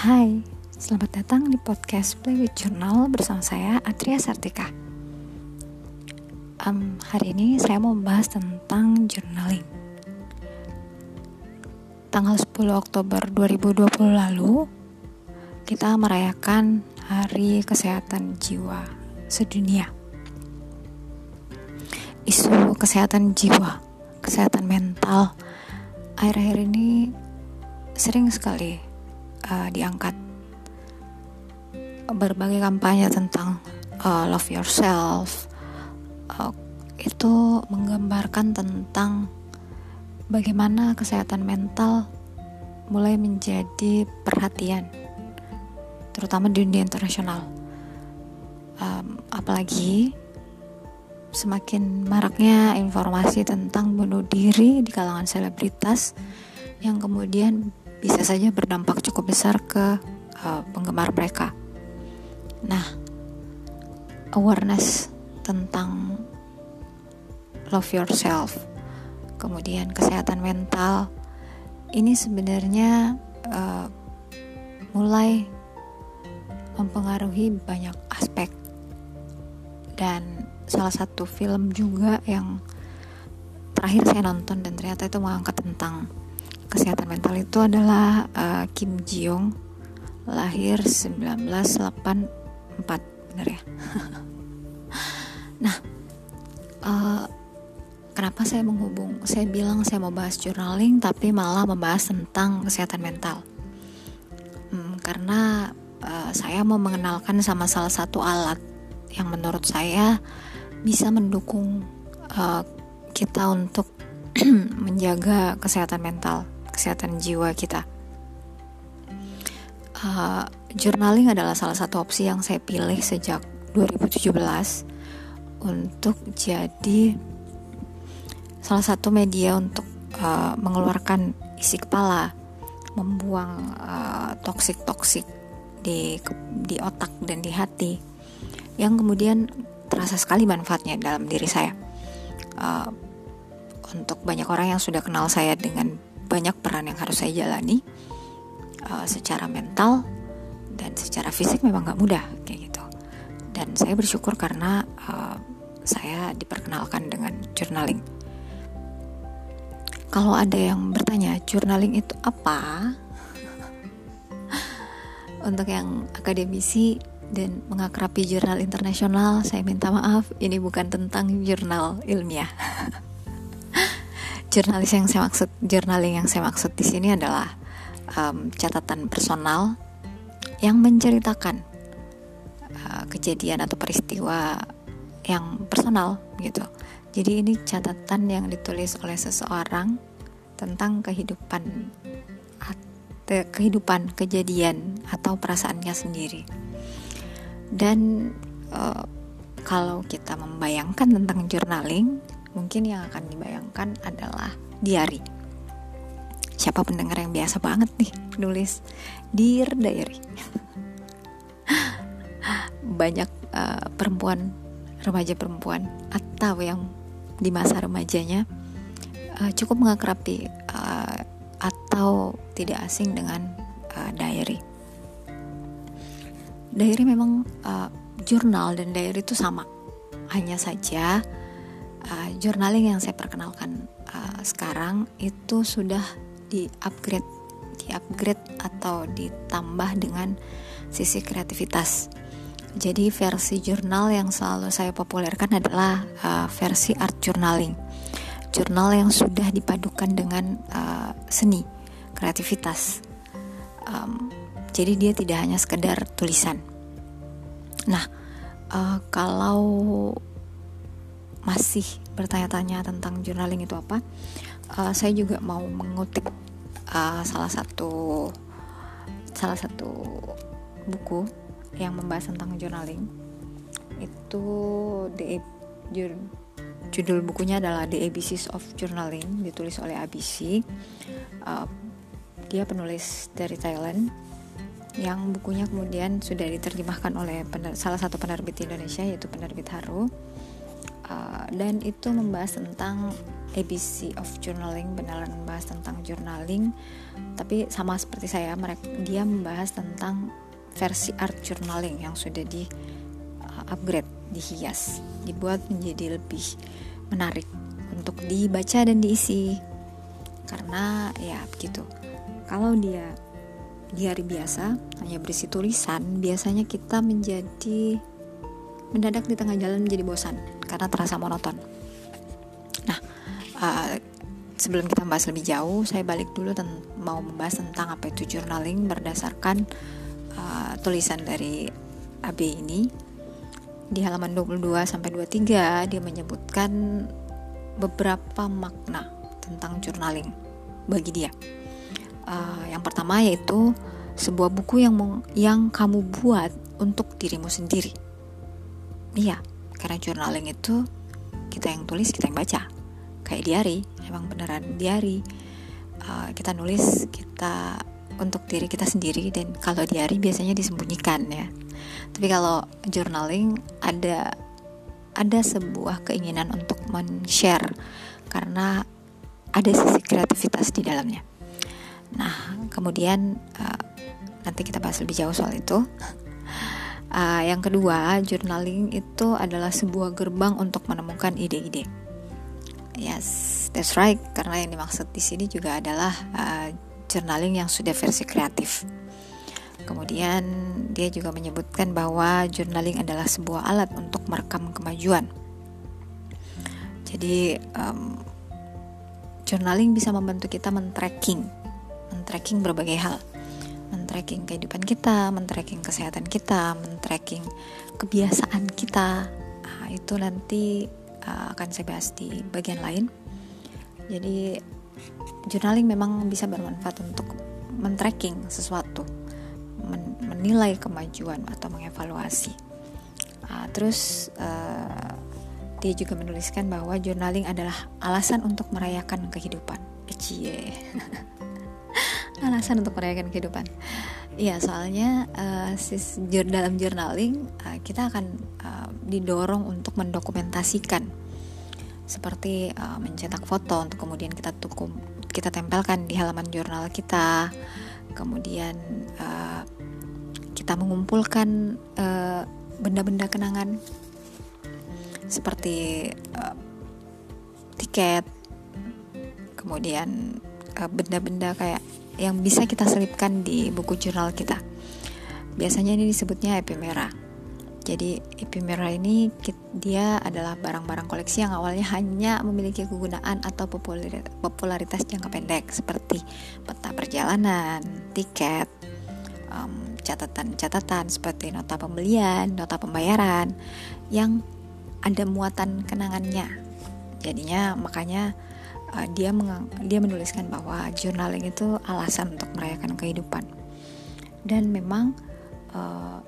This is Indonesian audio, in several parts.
Hai, selamat datang di podcast Play with Journal bersama saya Atria Sartika. Um, hari ini saya mau membahas tentang journaling. Tanggal 10 Oktober 2020 lalu, kita merayakan Hari Kesehatan Jiwa Sedunia. Isu kesehatan jiwa, kesehatan mental, akhir-akhir ini sering sekali uh, diangkat. Berbagai kampanye tentang uh, love yourself uh, itu menggambarkan tentang bagaimana kesehatan mental mulai menjadi perhatian terutama di dunia internasional. Um, apalagi semakin maraknya informasi tentang bunuh diri di kalangan selebritas yang kemudian bisa saja berdampak cukup besar ke uh, penggemar mereka. Nah, awareness tentang love yourself, kemudian kesehatan mental, ini sebenarnya uh, mulai mempengaruhi banyak aspek dan salah satu film juga yang terakhir saya nonton dan ternyata itu mengangkat tentang kesehatan mental itu adalah uh, Kim Ji Young lahir 1984 benar ya? Nah uh, kenapa saya menghubung saya bilang saya mau bahas journaling tapi malah membahas tentang kesehatan mental? Hmm, karena uh, saya mau mengenalkan sama salah satu alat yang menurut saya bisa mendukung uh, kita untuk menjaga kesehatan mental kesehatan jiwa kita. Uh, journaling adalah salah satu opsi yang saya pilih sejak 2017 untuk jadi salah satu media untuk uh, mengeluarkan isi kepala, membuang uh, toksik-toksik di di otak dan di hati yang kemudian terasa sekali manfaatnya dalam diri saya. Uh, untuk banyak orang yang sudah kenal saya dengan banyak peran yang harus saya jalani uh, secara mental dan secara fisik memang gak mudah kayak gitu. Dan saya bersyukur karena uh, saya diperkenalkan dengan journaling. Kalau ada yang bertanya journaling itu apa? Untuk yang akademisi dan mengakrapi jurnal internasional saya minta maaf ini bukan tentang jurnal ilmiah jurnalis yang saya maksud journaling yang saya maksud di sini adalah um, catatan personal yang menceritakan uh, kejadian atau peristiwa yang personal gitu. Jadi ini catatan yang ditulis oleh seseorang tentang kehidupan kehidupan, kejadian atau perasaannya sendiri. Dan uh, kalau kita membayangkan tentang journaling, mungkin yang akan dibayangkan adalah diary. Siapa pendengar yang biasa banget nih nulis Dear Diary. Banyak uh, perempuan, remaja perempuan atau yang di masa remajanya uh, cukup mengakrabi uh, atau tidak asing dengan uh, diary. Diary memang uh, jurnal dan diary itu sama. Hanya saja uh, journaling yang saya perkenalkan uh, sekarang itu sudah di upgrade di upgrade atau ditambah dengan sisi kreativitas. Jadi versi jurnal yang selalu saya populerkan adalah uh, versi art journaling. Jurnal yang sudah dipadukan dengan uh, seni kreativitas. Um, jadi dia tidak hanya sekedar tulisan. Nah uh, kalau masih bertanya-tanya tentang journaling itu apa, uh, saya juga mau mengutip uh, salah satu salah satu buku yang membahas tentang journaling. Itu the judul bukunya adalah The ABCs of Journaling, ditulis oleh ABC. Uh, dia penulis dari Thailand yang bukunya kemudian sudah diterjemahkan oleh salah satu penerbit Indonesia yaitu penerbit Haru uh, dan itu membahas tentang ABC of Journaling beneran membahas tentang journaling. Tapi sama seperti saya mereka dia membahas tentang versi art journaling yang sudah di uh, upgrade dihias dibuat menjadi lebih menarik untuk dibaca dan diisi. Karena ya begitu. Kalau dia di hari biasa hanya berisi tulisan biasanya kita menjadi mendadak di tengah jalan menjadi bosan karena terasa monoton. Nah uh, sebelum kita bahas lebih jauh saya balik dulu dan mau membahas tentang apa itu journaling berdasarkan uh, tulisan dari AB ini. Di halaman 22 sampai 23 dia menyebutkan beberapa makna tentang journaling bagi dia. Uh, yang pertama yaitu sebuah buku yang yang kamu buat untuk dirimu sendiri. Iya, karena journaling itu kita yang tulis, kita yang baca. Kayak diary, emang beneran diary. Uh, kita nulis kita untuk diri kita sendiri dan kalau diary biasanya disembunyikan ya. Tapi kalau journaling ada ada sebuah keinginan untuk men-share karena ada sisi kreativitas di dalamnya. Nah, kemudian uh, nanti kita bahas lebih jauh soal itu. Uh, yang kedua, journaling itu adalah sebuah gerbang untuk menemukan ide-ide. Yes, that's right. Karena yang dimaksud di sini juga adalah uh, journaling yang sudah versi kreatif. Kemudian dia juga menyebutkan bahwa journaling adalah sebuah alat untuk merekam kemajuan. Jadi um, journaling bisa membantu kita men-tracking men-tracking berbagai hal men-tracking kehidupan kita, men-tracking kesehatan kita, men-tracking kebiasaan kita. Nah, itu nanti uh, akan saya bahas di bagian lain. Jadi journaling memang bisa bermanfaat untuk men-tracking sesuatu, men menilai kemajuan atau mengevaluasi. Uh, terus uh, dia juga menuliskan bahwa journaling adalah alasan untuk merayakan kehidupan. Cie. alasan untuk merayakan kehidupan. Iya, soalnya uh, dalam journaling uh, kita akan uh, didorong untuk mendokumentasikan. Seperti uh, mencetak foto untuk kemudian kita tukum kita tempelkan di halaman jurnal kita, kemudian uh, kita mengumpulkan benda-benda uh, kenangan. Seperti uh, tiket, kemudian benda-benda uh, kayak yang bisa kita selipkan di buku jurnal kita. Biasanya ini disebutnya epimera. Jadi epimera ini dia adalah barang-barang koleksi yang awalnya hanya memiliki kegunaan atau popularitas jangka pendek seperti peta perjalanan, tiket, catatan-catatan um, seperti nota pembelian, nota pembayaran yang ada muatan kenangannya. Jadinya makanya uh, dia dia menuliskan bahwa journaling itu alasan untuk merayakan kehidupan. Dan memang uh,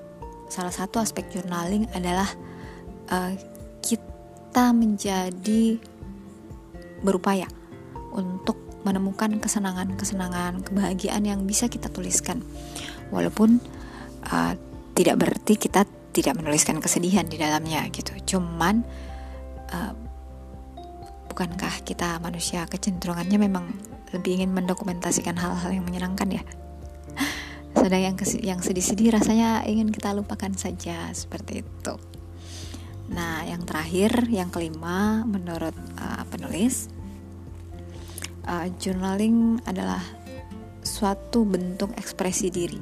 salah satu aspek journaling adalah uh, kita menjadi berupaya untuk menemukan kesenangan-kesenangan kebahagiaan yang bisa kita tuliskan. Walaupun uh, tidak berarti kita tidak menuliskan kesedihan di dalamnya gitu. Cuman uh, bukankah kita manusia kecenderungannya memang lebih ingin mendokumentasikan hal-hal yang menyenangkan ya? Sedang yang yang sedih-sedih rasanya ingin kita lupakan saja seperti itu. Nah yang terakhir yang kelima menurut uh, penulis uh, journaling adalah suatu bentuk ekspresi diri.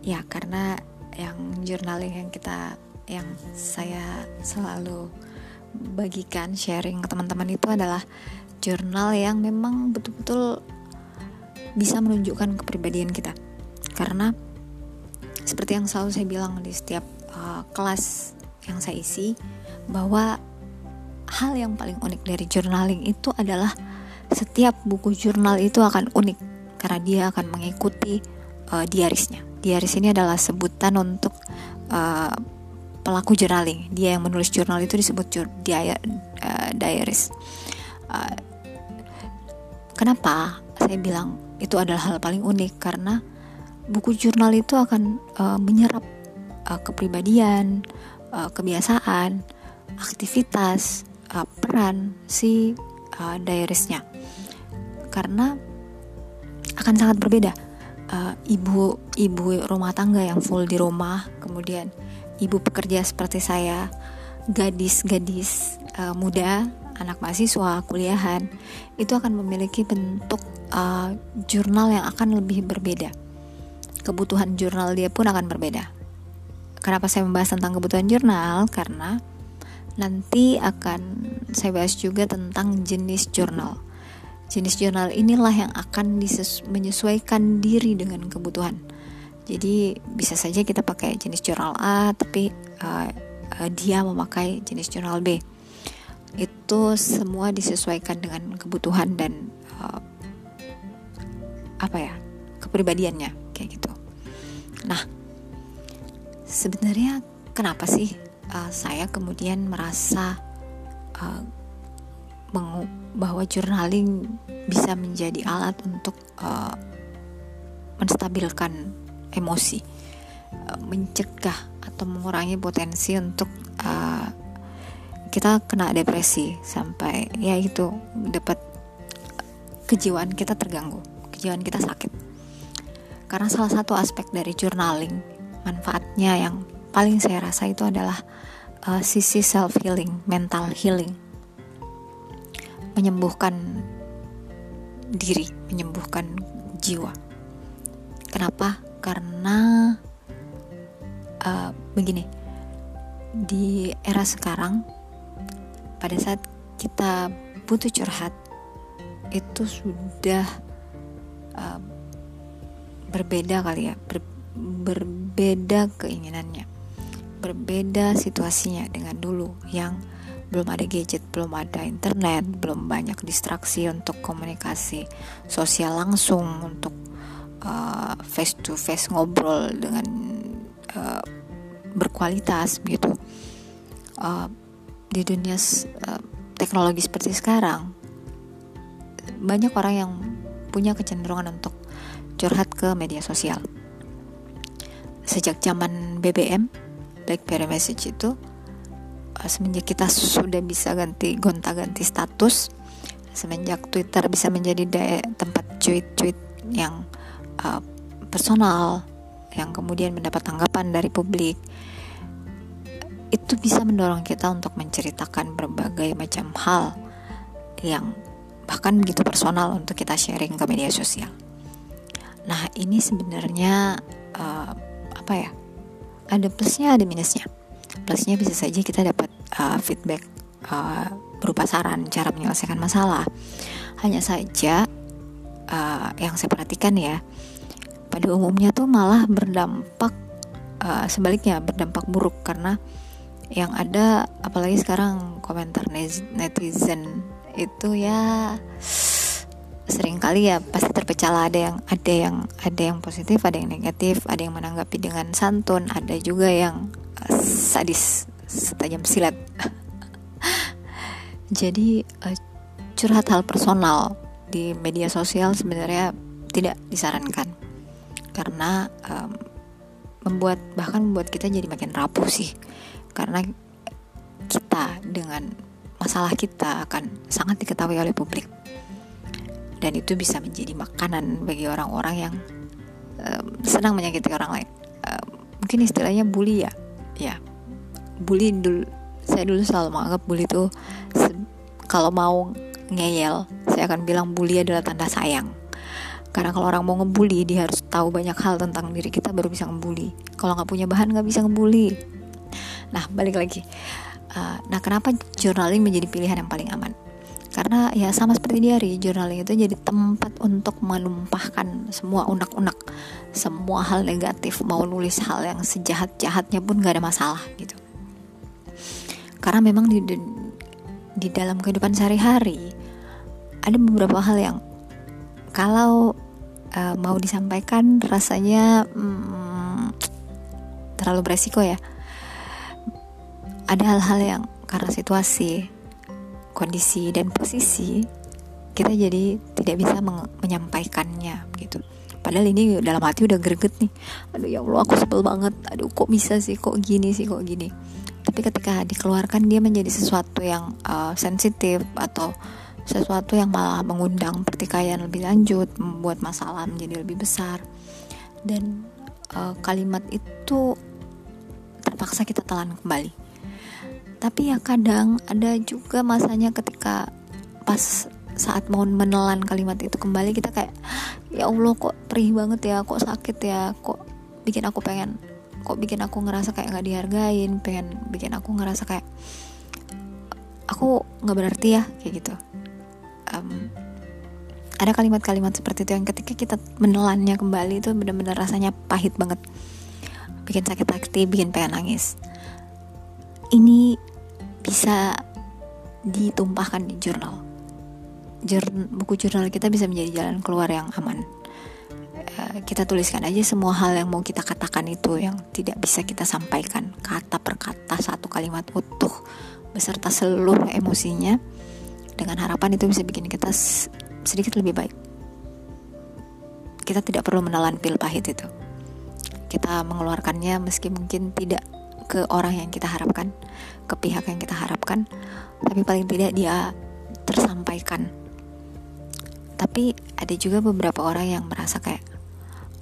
Ya karena yang journaling yang kita yang saya selalu bagikan sharing ke teman-teman itu adalah jurnal yang memang betul-betul bisa menunjukkan kepribadian kita karena seperti yang selalu saya bilang di setiap uh, kelas yang saya isi bahwa hal yang paling unik dari journaling itu adalah setiap buku jurnal itu akan unik karena dia akan mengikuti uh, diarisnya. Diaris ini adalah sebutan untuk uh, pelaku journaling. Dia yang menulis jurnal itu disebut jur, dia, uh, diaries. Uh, kenapa saya bilang itu adalah hal paling unik? Karena buku jurnal itu akan uh, menyerap uh, kepribadian uh, kebiasaan aktivitas uh, peran si uh, diarisnya karena akan sangat berbeda. Uh, ibu ibu rumah tangga yang full di rumah kemudian ibu pekerja seperti saya gadis-gadis uh, muda anak mahasiswa kuliahan itu akan memiliki bentuk uh, jurnal yang akan lebih berbeda. Kebutuhan jurnal dia pun akan berbeda. Kenapa saya membahas tentang kebutuhan jurnal? Karena nanti akan saya bahas juga tentang jenis jurnal. Jenis jurnal inilah yang akan menyesuaikan diri dengan kebutuhan. Jadi bisa saja kita pakai jenis jurnal A, tapi uh, uh, dia memakai jenis jurnal B. Itu semua disesuaikan dengan kebutuhan dan uh, apa ya kepribadiannya kayak gitu. Nah, sebenarnya kenapa sih uh, saya kemudian merasa uh, bahwa journaling bisa menjadi alat untuk uh, menstabilkan emosi, uh, mencegah atau mengurangi potensi untuk uh, kita kena depresi sampai ya itu dapat kejiwaan kita terganggu, kejiwaan kita sakit. Karena salah satu aspek dari journaling manfaatnya yang paling saya rasa itu adalah uh, sisi self healing, mental healing menyembuhkan diri, menyembuhkan jiwa. Kenapa? Karena uh, begini, di era sekarang, pada saat kita butuh curhat, itu sudah uh, berbeda kali ya, ber, berbeda keinginannya, berbeda situasinya dengan dulu yang belum ada gadget, belum ada internet, belum banyak distraksi untuk komunikasi sosial langsung, untuk uh, face to face ngobrol dengan uh, berkualitas gitu. Uh, di dunia uh, teknologi seperti sekarang, banyak orang yang punya kecenderungan untuk curhat ke media sosial. Sejak zaman BBM, BlackBerry Message itu semenjak kita sudah bisa ganti gonta-ganti status semenjak Twitter bisa menjadi tempat tweet-tweet yang uh, personal yang kemudian mendapat tanggapan dari publik itu bisa mendorong kita untuk menceritakan berbagai macam hal yang bahkan begitu personal untuk kita sharing ke media sosial. Nah ini sebenarnya uh, apa ya? Ada plusnya, ada minusnya plusnya bisa saja kita dapat uh, feedback uh, berupa saran cara menyelesaikan masalah hanya saja uh, yang saya perhatikan ya pada umumnya tuh malah berdampak uh, sebaliknya berdampak buruk. Karena yang ada apalagi sekarang komentar netizen itu ya sering kali ya pasti terpecah lah. Ada yang ada yang ada yang positif ada yang negatif ada yang menanggapi dengan santun ada juga yang sadis setajam silat. Jadi uh, curhat hal personal di media sosial sebenarnya tidak disarankan karena um, membuat bahkan membuat kita jadi makin rapuh sih. Karena kita dengan masalah kita akan sangat diketahui oleh publik. Dan itu bisa menjadi makanan bagi orang-orang yang um, senang menyakiti orang lain. Um, mungkin istilahnya bully ya. Ya bully dulu saya dulu selalu menganggap bully itu kalau mau ngeyel saya akan bilang bully adalah tanda sayang karena kalau orang mau ngebully dia harus tahu banyak hal tentang diri kita baru bisa ngebully. Kalau nggak punya bahan nggak bisa ngebully. Nah balik lagi. Uh, nah kenapa journaling menjadi pilihan yang paling aman? Karena ya sama seperti diary journaling itu jadi tempat untuk menumpahkan semua unek-unek. Semua hal negatif mau nulis hal yang sejahat-jahatnya pun gak ada masalah gitu. Karena memang di di dalam kehidupan sehari-hari ada beberapa hal yang kalau uh, mau disampaikan rasanya hmm, terlalu beresiko ya. Ada hal-hal yang karena situasi kondisi dan posisi kita jadi tidak bisa menyampaikannya gitu. Padahal ini dalam hati udah greget nih. Aduh ya Allah aku sebel banget. Aduh kok bisa sih kok gini sih kok gini. Tapi ketika dikeluarkan dia menjadi sesuatu yang uh, sensitif atau sesuatu yang malah mengundang pertikaian lebih lanjut membuat masalah menjadi lebih besar. Dan uh, kalimat itu terpaksa kita telan kembali. Tapi ya kadang ada juga masanya ketika pas saat mau menelan kalimat itu kembali kita kayak ya Allah kok perih banget ya kok sakit ya kok bikin aku pengen kok bikin aku ngerasa kayak nggak dihargain pengen bikin aku ngerasa kayak aku nggak berarti ya kayak gitu um, ada kalimat-kalimat seperti itu yang ketika kita menelannya kembali itu benar-benar rasanya pahit banget. Bikin sakit hati bikin pengen nangis. Ini bisa ditumpahkan di jurnal. Buku jurnal kita bisa menjadi jalan keluar yang aman. Uh, kita tuliskan aja semua hal yang mau kita katakan itu yang tidak bisa kita sampaikan. Kata per kata satu kalimat utuh beserta seluruh emosinya dengan harapan itu bisa bikin kita sedikit lebih baik. Kita tidak perlu menelan pil pahit itu. Kita mengeluarkannya meski mungkin tidak ke orang yang kita harapkan ke pihak yang kita harapkan tapi paling tidak dia tersampaikan. Tapi ada juga beberapa orang yang merasa kayak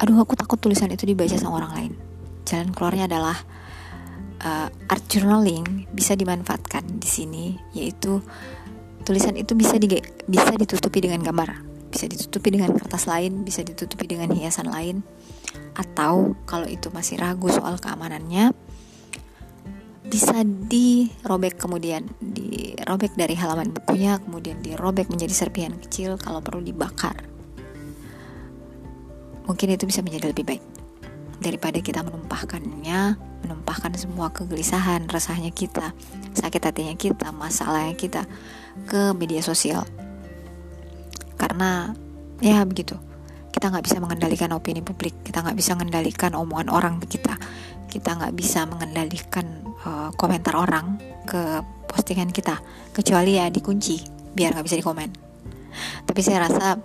aduh aku takut tulisan itu dibaca sama orang lain. Jalan keluarnya adalah uh, art journaling bisa dimanfaatkan di sini yaitu tulisan itu bisa di, bisa ditutupi dengan gambar bisa ditutupi dengan kertas lain bisa ditutupi dengan hiasan lain atau kalau itu masih ragu soal keamanannya bisa dirobek kemudian dirobek dari halaman bukunya kemudian dirobek menjadi serpihan kecil kalau perlu dibakar. Mungkin itu bisa menjadi lebih baik. Daripada kita menumpahkannya menumpahkan semua kegelisahan resahnya kita sakit hatinya kita masalahnya kita ke media sosial. Karena ya begitu. Kita nggak bisa mengendalikan opini publik. Kita nggak bisa mengendalikan omongan orang kita. Kita nggak bisa mengendalikan uh, komentar orang ke postingan kita. Kecuali ya dikunci biar nggak bisa dikomen. Tapi saya rasa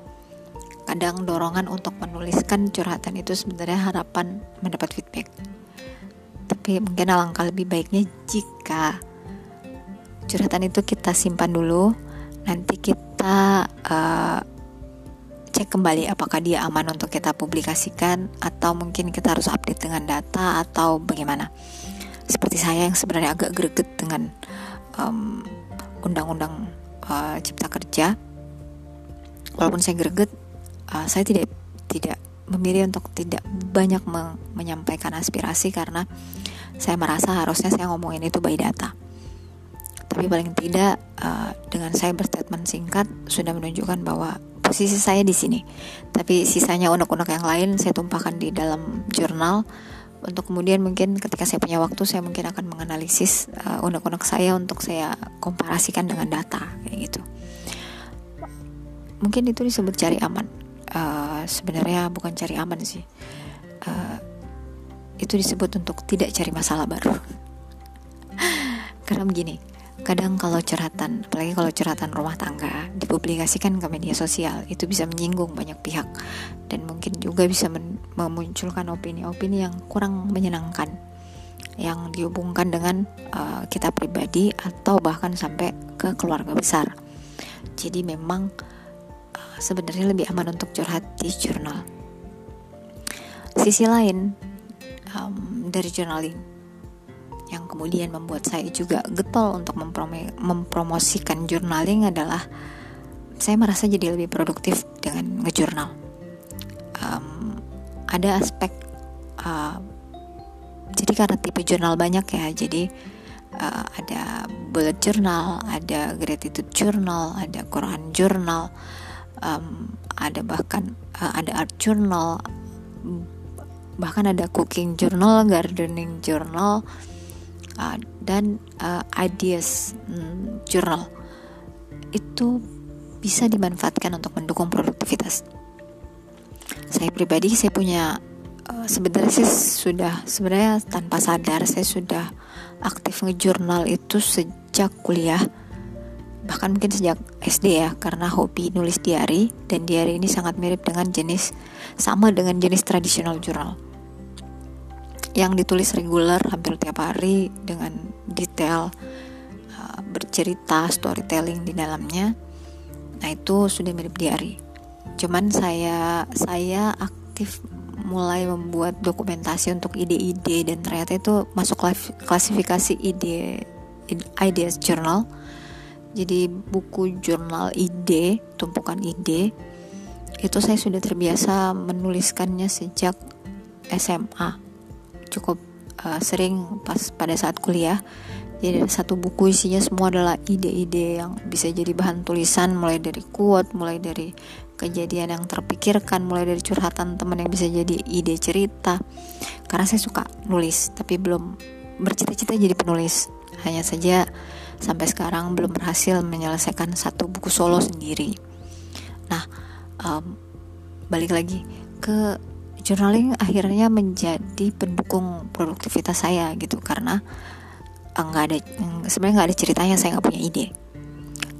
kadang dorongan untuk menuliskan curhatan itu sebenarnya harapan mendapat feedback. Tapi mungkin alangkah lebih baiknya jika curhatan itu kita simpan dulu. Nanti kita uh, cek kembali apakah dia aman untuk kita publikasikan atau mungkin kita harus update dengan data atau bagaimana. Seperti saya yang sebenarnya agak greget dengan um, undang-undang uh, cipta kerja. Walaupun saya greget uh, saya tidak tidak memilih untuk tidak banyak me menyampaikan aspirasi karena saya merasa harusnya saya ngomongin itu by data tapi paling tidak uh, dengan saya berstatement singkat sudah menunjukkan bahwa posisi saya di sini. Tapi sisanya unek-unek yang lain saya tumpahkan di dalam jurnal untuk kemudian mungkin ketika saya punya waktu saya mungkin akan menganalisis uh, unek-unek saya untuk saya komparasikan dengan data kayak gitu. Mungkin itu disebut cari aman. Uh, sebenarnya bukan cari aman sih. Uh, itu disebut untuk tidak cari masalah baru. Karena begini, kadang kalau curhatan apalagi kalau curhatan rumah tangga dipublikasikan ke media sosial itu bisa menyinggung banyak pihak. Dan mungkin juga bisa memunculkan opini-opini yang kurang menyenangkan yang dihubungkan dengan uh, kita pribadi atau bahkan sampai ke keluarga besar. Jadi memang uh, sebenarnya lebih aman untuk curhat di jurnal. Sisi lain um, dari journaling yang kemudian membuat saya juga getol untuk mempromosikan journaling adalah saya merasa jadi lebih produktif dengan ngejurnal. Um, ada aspek uh, jadi karena tipe jurnal banyak ya, jadi uh, ada bullet journal, ada gratitude journal, ada Quran journal, um, ada bahkan uh, ada art journal, bahkan ada cooking journal, gardening journal uh, dan uh, ideas um, journal. Itu bisa dimanfaatkan untuk mendukung produktivitas. Saya pribadi saya punya uh, sebenarnya saya sudah sebenarnya tanpa sadar saya sudah aktif ngejurnal itu sejak kuliah. Bahkan mungkin sejak SD ya karena hobi nulis diary. Dan diary ini sangat mirip dengan jenis sama dengan jenis tradisional jurnal yang ditulis reguler hampir tiap hari dengan detail uh, bercerita storytelling di dalamnya. Nah itu sudah mirip diary. Cuman saya saya aktif mulai membuat dokumentasi untuk ide-ide dan ternyata itu masuk klasifikasi ide ideas journal. Jadi buku jurnal ide tumpukan ide itu saya sudah terbiasa menuliskannya sejak SMA cukup uh, sering pas pada saat kuliah. Jadi satu buku isinya semua adalah ide-ide yang bisa jadi bahan tulisan mulai dari quote mulai dari kejadian yang terpikirkan mulai dari curhatan teman yang bisa jadi ide cerita. Karena saya suka nulis tapi belum bercita-cita jadi penulis. Hanya saja sampai sekarang belum berhasil menyelesaikan satu buku solo sendiri. Nah um, balik lagi ke journaling akhirnya menjadi pendukung produktivitas saya gitu karena eh, nggak ada sebenarnya nggak ada ceritanya saya nggak punya ide.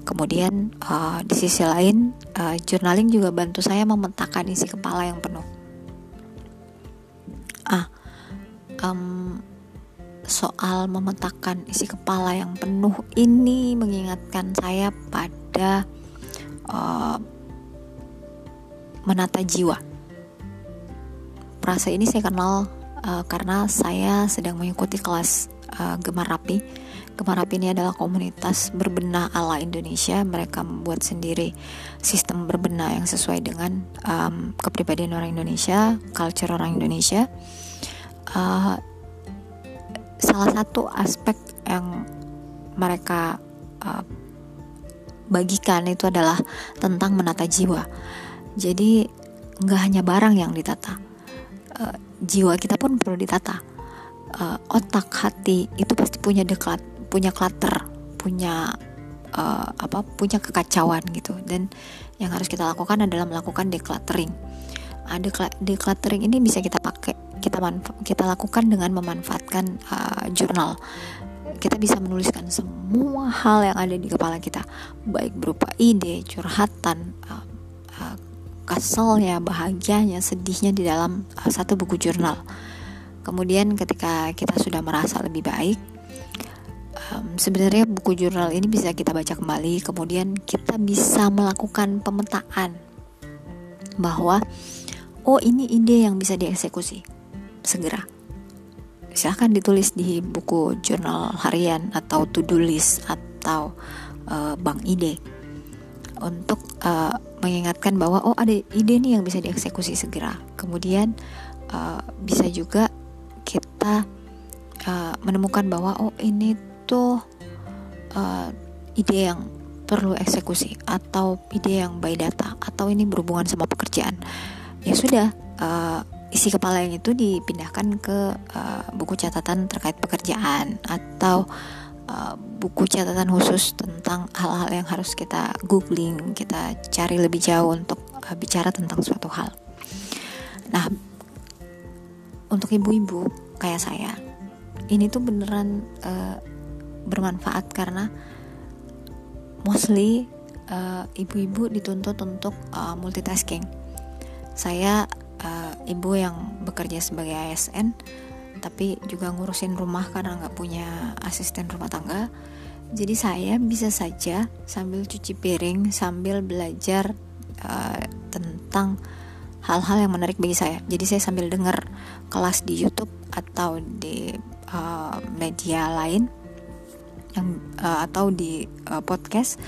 Kemudian uh, di sisi lain uh, journaling juga bantu saya memetakan isi kepala yang penuh. Ah um, soal memetakan isi kepala yang penuh ini mengingatkan saya pada uh, menata jiwa frase ini saya kenal uh, karena saya sedang mengikuti kelas uh, Gemar Rapi Gemar Rapi ini adalah komunitas berbenah ala Indonesia. Mereka membuat sendiri sistem berbenah yang sesuai dengan um, kepribadian orang Indonesia, culture orang Indonesia. Uh, salah satu aspek yang mereka uh, bagikan itu adalah tentang menata jiwa. Jadi nggak hanya barang yang ditata, uh, jiwa kita pun perlu ditata. Uh, otak, hati itu pasti punya deklat punya clutter punya uh, apa punya kekacauan gitu. Dan yang harus kita lakukan adalah melakukan decluttering. Uh, decluttering ini bisa kita pakai kita kita lakukan dengan memanfaatkan uh, jurnal. Kita bisa menuliskan semua hal yang ada di kepala kita baik berupa ide curhatan uh, keselnya bahagianya sedihnya di dalam uh, satu buku jurnal. Kemudian ketika kita sudah merasa lebih baik um, sebenarnya buku jurnal ini bisa kita baca kembali. Kemudian kita bisa melakukan pemetaan bahwa oh ini ide yang bisa dieksekusi. Segera. Silahkan ditulis di buku jurnal harian atau to-do list atau uh, bank ide untuk uh, mengingatkan bahwa oh ada ide nih yang bisa dieksekusi segera. Kemudian uh, bisa juga kita uh, menemukan bahwa oh ini itu uh, ide yang perlu eksekusi atau ide yang by data atau ini berhubungan sama pekerjaan. Ya sudah uh, isi kepala yang itu dipindahkan ke uh, buku catatan terkait pekerjaan atau uh, buku catatan khusus tentang hal-hal yang harus kita googling kita cari lebih jauh untuk uh, bicara tentang suatu hal nah untuk ibu-ibu kayak saya ini tuh beneran uh, bermanfaat karena mostly uh, ibu-ibu dituntut untuk uh, multitasking. Saya uh, ibu yang bekerja sebagai ASN, tapi juga ngurusin rumah karena nggak punya asisten rumah tangga. Jadi saya bisa saja sambil cuci piring, sambil belajar uh, tentang hal-hal yang menarik bagi saya. Jadi saya sambil dengar kelas di YouTube atau di uh, media lain yang uh, atau di uh, podcast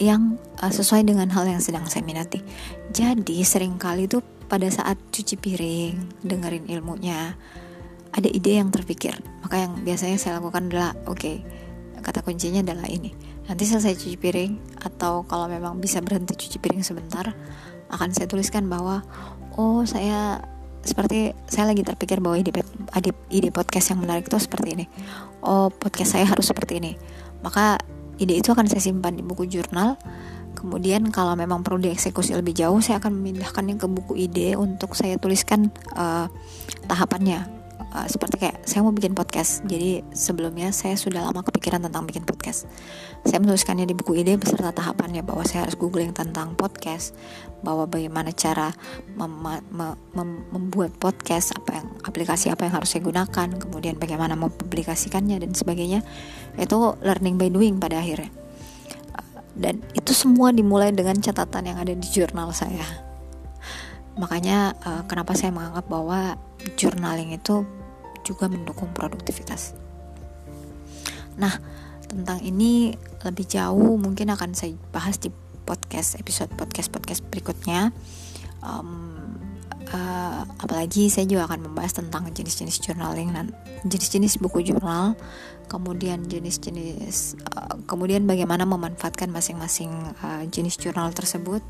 yang uh, sesuai dengan hal yang sedang saya minati. Jadi sering kali itu pada saat cuci piring, dengerin ilmunya, ada ide yang terpikir. Maka yang biasanya saya lakukan adalah oke, okay, kata kuncinya adalah ini. Nanti selesai cuci piring atau kalau memang bisa berhenti cuci piring sebentar, akan saya tuliskan bahwa oh saya seperti saya lagi terpikir bahwa ide, ide, ide podcast yang menarik itu seperti ini oh podcast saya harus seperti ini maka ide itu akan saya simpan di buku jurnal kemudian kalau memang perlu dieksekusi lebih jauh saya akan memindahkannya ke buku ide untuk saya tuliskan uh, tahapannya uh, seperti kayak saya mau bikin podcast. Jadi sebelumnya saya sudah lama kepikiran tentang bikin podcast. Saya menuliskannya di buku ide beserta tahapannya bahwa saya harus googling tentang podcast bahwa bagaimana cara mem mem mem membuat podcast apa yang aplikasi apa yang harus saya gunakan kemudian bagaimana mempublikasikannya dan sebagainya. Itu learning by doing pada akhirnya. Dan itu semua dimulai dengan catatan yang ada di jurnal saya. Makanya uh, kenapa saya menganggap bahwa journaling itu juga mendukung produktivitas. Nah tentang ini lebih jauh mungkin akan saya bahas di podcast episode podcast podcast berikutnya. Um, uh, apalagi saya juga akan membahas tentang jenis-jenis journaling dan jenis-jenis buku jurnal kemudian jenis-jenis uh, kemudian bagaimana memanfaatkan masing-masing uh, jenis jurnal tersebut.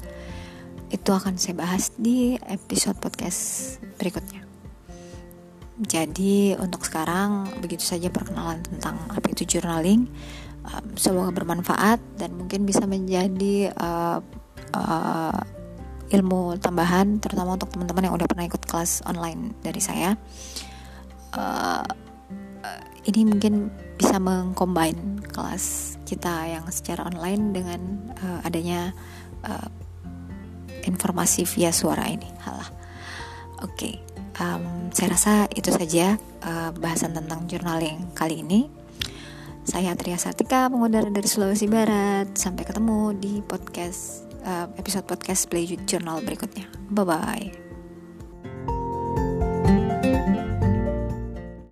Itu akan saya bahas di episode podcast berikutnya jadi untuk sekarang begitu saja perkenalan tentang apa itu journaling semoga bermanfaat dan mungkin bisa menjadi uh, uh, ilmu tambahan terutama untuk teman-teman yang udah pernah ikut kelas online dari saya. Uh, ini mungkin bisa mengcombine kelas kita yang secara online dengan uh, adanya uh, informasi via suara ini. Halah. Oke. okay. Um, saya rasa itu saja uh, bahasan tentang journaling kali ini saya Tria Satika pengudara dari Sulawesi Barat sampai ketemu di podcast uh, episode podcast Play Journal berikutnya. Bye bye.